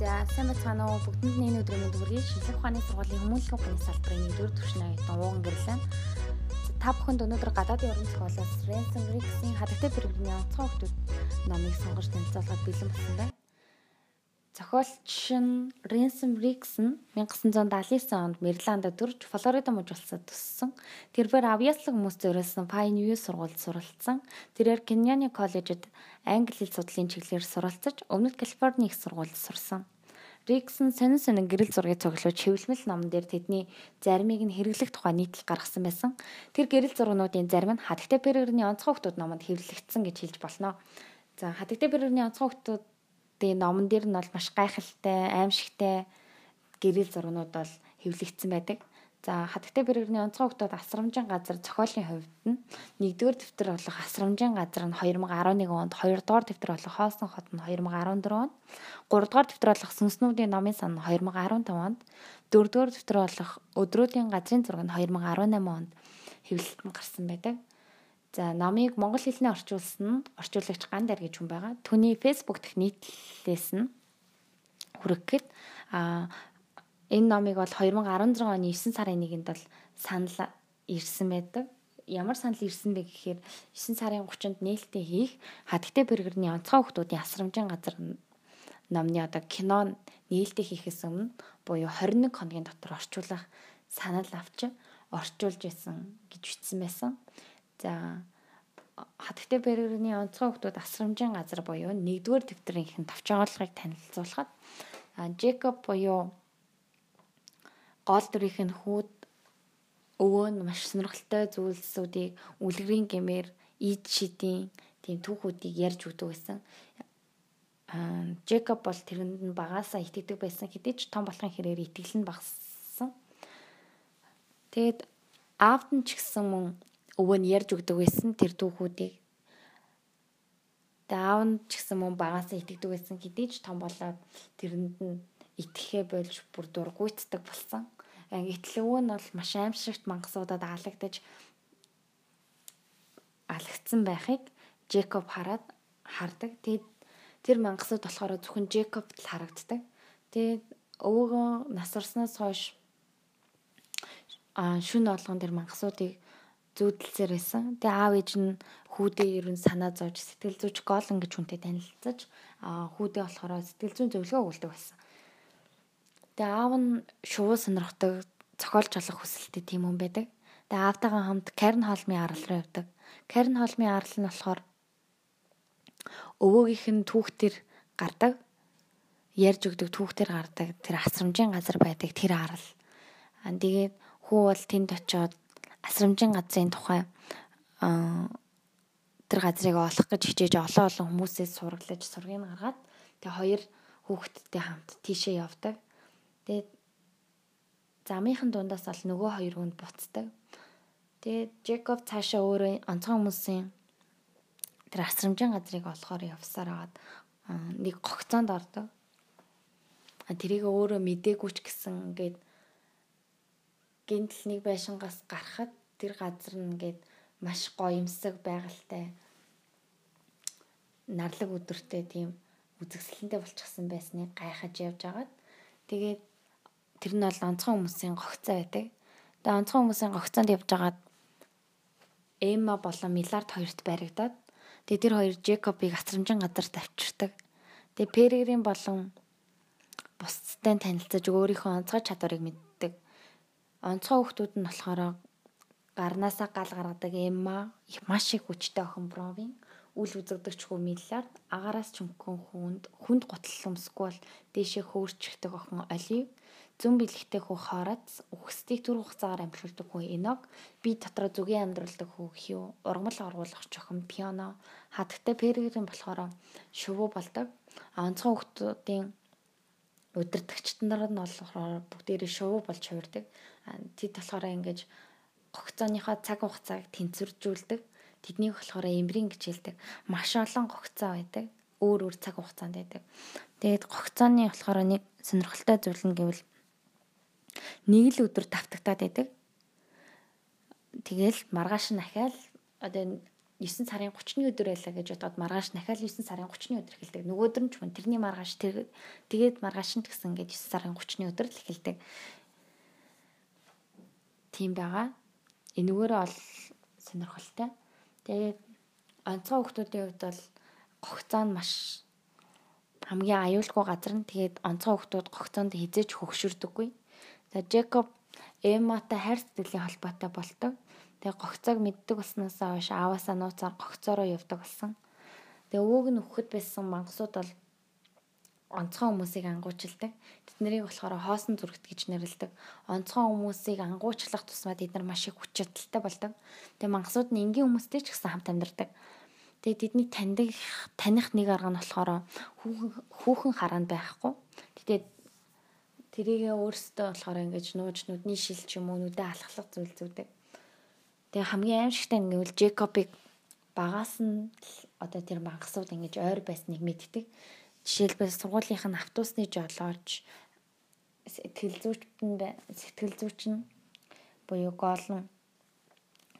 За сайн бацгаана уу бүгдэнд энэ өдрийн мэнд хүргэе. Шинжлэх ухааны сургуулийн хүмүүнлэгийн ухааны салбарын 1-р түвшний оюутан ууган гэрлэн. Та бүхэнд өнөөдөр гадаадын уран зохиолоос Ransom Riggs-ийн хадагтай бэргэрний онцгой хүмүүс номыг сонгож танилцуулахад бэлэн болсон байна. Зохиолч нь Ransom Riggs нь 1979 онд Мэриланда төрж Флорида мужид улсад төссөн. Тэрээр авьяаслаг хүмүүс зориулсан Pine View сургуульд суралцсан. Тэрээр Kenyan коллежид англи хэл судлалын чиглэлээр суралцаж Өмнөд Калифорни их сургуульд сурсан. Нь сонин сонин гэрэл зургийг цуглуулж хэвлэмэл номон дээр тэдний заримыг нь хэрэглэх тухай нийтлэл гаргасан байсан. Тэр гэрэл зургуудын зарим нь хатагтай перерний онцгой хүмүүс номонд хэвлэгдсэн гэж хэлж болно. За хатагтай перерний онцгой хүмүүс Тэгээ номон дээр нь бол маш гайхалтай, аимшигтай гэрэл зургнууд бол хэвлэгдсэн байдаг. За хатагтай бэргэрний онцгой хөгтөд асрамжийн газар зохиолын хувьд нь 1-р дэвтэр болох асрамжийн газар нь 2011 онд, 2-р дэвтэр болох хоосон хот нь 2014 онд, 3-р дэвтэр болох сүнснүүдийн номын сан нь 2015 онд, 4-р дэвтэр болох өдрүүдийн газрын зураг нь 2018 онд хэвлэлтэн гарсан байдаг. За номыг монгол хэлний орчуулсан орчуулагч Гандар гэж хүн байгаа. Түүний Facebook дэх нийтлэлээс нь хүргэхэд а энэ номыг бол 2016 оны 9 сарын 1-нд бол санал ирсэн байдаг. Ямар санал ирсэн бэ гэхээр 9 сарын 30-нд нээлттэй хийх хатагтай бэргэрний онцгой хүмүүсийн асрамжийн газар номны одоо кино нээлттэй хийхээс өмнө буюу 21 хоногийн дотор орчуулах санал авч орчуулж исэн гэж бичсэн байсан. За хатагтай баригны онцгой хүмүүс асрамжийн газар буюу 1-р дэвтрийн тавчаагаалгыг танилцуулахад Джекоб буюу гол дүрийн хүүд өвөө нь маш сонирхолтой зүйлсүүдийг үлгэрийн гэмээр ид шидийн тийм түүхүүдийг ярьж өгдөг байсан. Джекоб бол тэрэнд нь багаасаа итгэдэг байсан хэдий ч том болохын хэрээр итгэл нь багассан. Тэгэд аавд нь ч гэсэн мөн өвөө нь ярьж өгдөг байсан тэр түүхүүдийг. Нь ч гэсэн мөн багасаа итгэдэг байсан хэдий ч том болоод тэрэнд нь итгэхээ болж бүр дургуйтдаг болсон. Гэтэл өвөө нь бол маш аимшигт мангасуудад аалагдаж алагдсан байхыг Джекоб хараад хардаг. Тэгээд тэр мангасууд болохоор зөвхөн Джекобд л харагддаг. Тэгээд өвөөгөө насварснаас хойш а шүн болгон тэр мангасуудыг зүүдэлцээр байсан. Тэгээ аав ээж нь хүүдээ ерөн санаа зовж сэтгэл зүйч голон гэж хүнтэй танилцаж хүүдээ болохоор сэтгэл зүйн зөвлөгөө өгүүлдэг байсан. Тэгээ аав нь шувуу сонирхдаг, цохолж олох хүсэлтэй тийм хүн байдаг. Тэгээ аавтайгаа хамт Карн холмын арал руу явдаг. Карн холмын арал нь болохоор өвөөгийнх нь түүхтэр гардаг. Ярьж өгдөг түүхтэр гардаг. Тэр асрамжийн газар байдаг тэр арал. Аа тэгээд хүү бол тэнд очиод асрамжийн газрын тухай тэр газрыг олох гэж хичээж олон олон хүмүүсээс сураглаж сургыг гаргаад тэгээ хоёр хүүхэдтэй хамт тийшээ явдаг. Тэгээд замынхан дундаас бол нөгөө хоёр хүнд буцдаг. Тэгээд Джекоб цаашаа өөрөө онцгой хүмүүсийн тэр асрамжийн газрыг олохоор явсаар агаад нэг гогцоонд ордог. Тэрийг өөрөө мдээгүй ч гэсэн ингээд гинтл нэг байшингаас гарахад тэр газар нь ингээд маш гоёмсаг байгальтай нарлаг өдөртэй тийм үзэгсэлэнтэй болчихсон байсныг гайхаж явж агаад тэгээд тэр нь бол онцгой хүмүүсийн гогцоо байдаг. Тэгээд онцгой хүмүүсийн гогцоонд явж агаад Эмма болон Милард хоёрт баригдаад тэгээд тэр хоёр Джекобыг асрамжин газар тавьчирдаг. Тэгээд Перерийн болон бусдтай танилцаж өөрийнхөө онцгой чадварыг мэд онцгой хүүхдүүд нь болохоор гарнаасаа гал гаргадаг Эмма маш их хүчтэй охин Бровин үл үзэгдэгч хүү Миллард агаараас чөнгөн хүнд хүнд гутлал өмсгөл дээшээ хөөрчихдэг охин Олив зүүн бэлэгтэй хүү Хорац үхсдийг түр хугацаагаар амжилтдаг хүү Энок би дотроо зүгийн амьдралдаг хүү Хью ургамал оргуулах охин Пиано хатагтай Пергерийн болохоор шувуу болдог онцгой хүүхдүүдийн удирдахчид нар нь болохоор бүгдээрээ шувуу болж хувирдаг. Тэд болохоор ингэж гогцооныхоо цаг хугацааг тэнцвэржүүлдэг. Тэднийг болохоор эмбрийн гэж хэлдэг. Маш олон гогцоо байдаг. Өөр өөр цаг хугацаанд байдаг. Тэгээд гогцооны болохоор нэг сонирхолтой зүйл нь гэвэл нэг л өдөр давтагтаад байдаг. Тэгэл маргааш нь ахаал одоо 9 сарын 30-ны өдөр байлаа гэж бодоод маргааш дахиад 9 сарын 30-ны өдөр эхэлдэг. Нөгөөдөр нь ч мөн тэрний маргааш тэгээд маргааш нь гэсэн ингээд 9 сарын 30-ны өдөр л эхэлдэг. Тийм байгаа. Энүүгээрээ ол сонирхолтой. Тэгээд онцгой хүмүүсийн хувьд бол гогцоо нь маш хамгийн аюулгүй газар нь тэгээд онцгой хүмүүс гогцоонд хизээж хөгшөрдөггүй. За Джекоб Эмматай хайр сэтгэлийн холбоотой болдог. Тэгээ гогцоог мэддэг болсноос хойш ааваасаа нууцаар гогцоороо явдаг болсон. Тэгээ өвөөг нь өгөхөд байсан мангасууд бол онцгой хүмүүсийг ангуучилдаг. Тэднийг болохоор хоосон зүрхт гэж нэрлэдэг. Онцгой хүмүүсийг ангуучлах тусмаа тэд нар маш их хүч чадалтай болдог. Тэгээ мангасууд нь энгийн хүмүүстэй ч гэсэн хамт амьдардаг. Тэгээ тэдний таньдаг таних нэг арга нь болохоор хүүхэн хараанд байхгүй. Тэгээ тэрийгээ өөрсдөө болохоор ингэж нууж нүдний шил ч юм уу нүдэ алхахлах зүйл зүйдэг. Тэгээ хамгийн аимшигтай нь гэвэл Джекобыг багаас нь одоо тэр мангасууд ингэж ойр байсныг мэддэг. Жишээлбэл сургуулийнх нь автобусны жолооч сэтгэл зүйчтэн сэтгэл зүйч нь буюу гоолн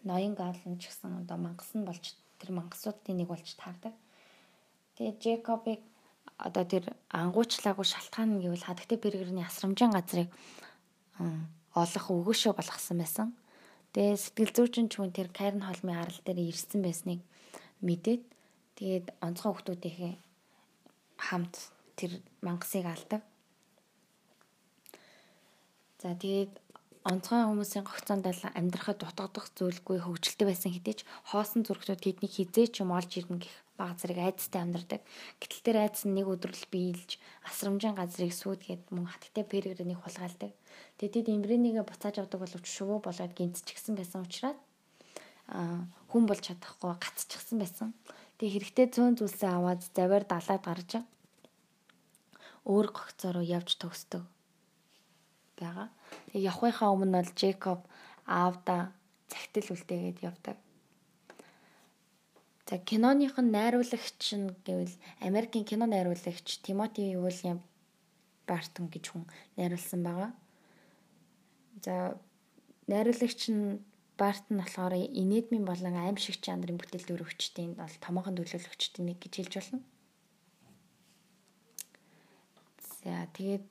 ноён гоолн ч гэсэн одоо мангас нь болж тэр мангасуудын нэг болж таардаг. Тэгээ Джекобыг одоо тэр ангуучлаагүй шалтгаан нь гэвэл хадагтай бэргэрний асрамжийн газрыг олох өгөөшөө болгосон байсан. Тэгээ сэтгэл зүйчин ч хүн тэр Карен холмын арал дээр ирсэн байсныг мэдээд тэгээд онцгой хүмүүсийнхээ хамт тэр мангасыг алдаг. За тэгээд онцгой хүмүүсийн гогцоонд амьдрахад дутагдах зүйлгүй хөвгөлтэй байсан хэдий ч хоосон зүрхтүүд тэдний хизээч юм олж ирнэ гэх баг зэрэг айцтай амьдардаг. Гэтэл тэр айц нь нэг өдрөл биелж асрамжийн газрыг сүйдгээд мөн хатгтай перегрэнийг хулгайлдаг. Тэгээд тэд эмбренийгээ буцааж авдаг боловч шувуу болоод гинцчихсэн байсан учраас хүн болж чадахгүй гацчихсан байсан. Тэгээ хэрэгтэй зүүн зүйлсээ аваад заваар далаад гарч өөр гогцороо явж төгсдөг байгаа. Тэгээ явахынхаа өмнө бол Джейкоб аавда цагтл үлдээгээд явдаг. За киноных нь найруулагч нь гэвэл Америкийн кино найруулагч Тимоти Уильям Бартон гэж хүн найруулсан байгаа. За найруулагч нь Бартон болохоор инээдмийн болон аимшиг чанарын бүтээл төрөвчдийн бол томоохон төлөөлөгчдийн нэг гэж хэлж болно. За тэгээд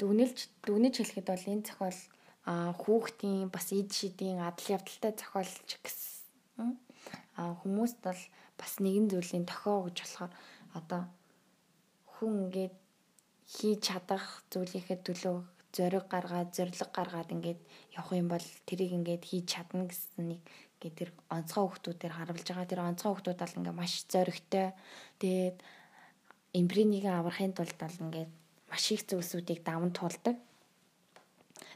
дүгнэлж дүгнэж хэлэхэд бол энэ зохиол хүүхдийн бас эд шидийн адал явдалтай зохиолч гэсэн хүмүүст бол бас нэгэн зүйлийн тохио гэж болохоор одоо хүн ингээд хийж чадах зүйлийнхээ төлөө зориг гаргаад зориг гаргаад ингээд явах юм бол тэрийг ингээд хийж чадна гэсэн нэг ингээд тэр онцгой хүмүүсээр харуулж байгаа. Тэр онцгой хүмүүс бол ингээд маш зоригтой. Тэгээд эмбринийг аврахын тулд бол ингээд маш их зүйлсүүдийг даван туулдаг.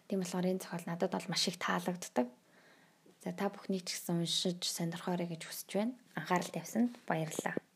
Тийм болохоор энэ зохиол надад бол маш их таалагддаг. За та бүхний ч гэсэн уншиж сонирхоорой гэж хүсэж байна. Анхаарал тавьсанд баярлалаа.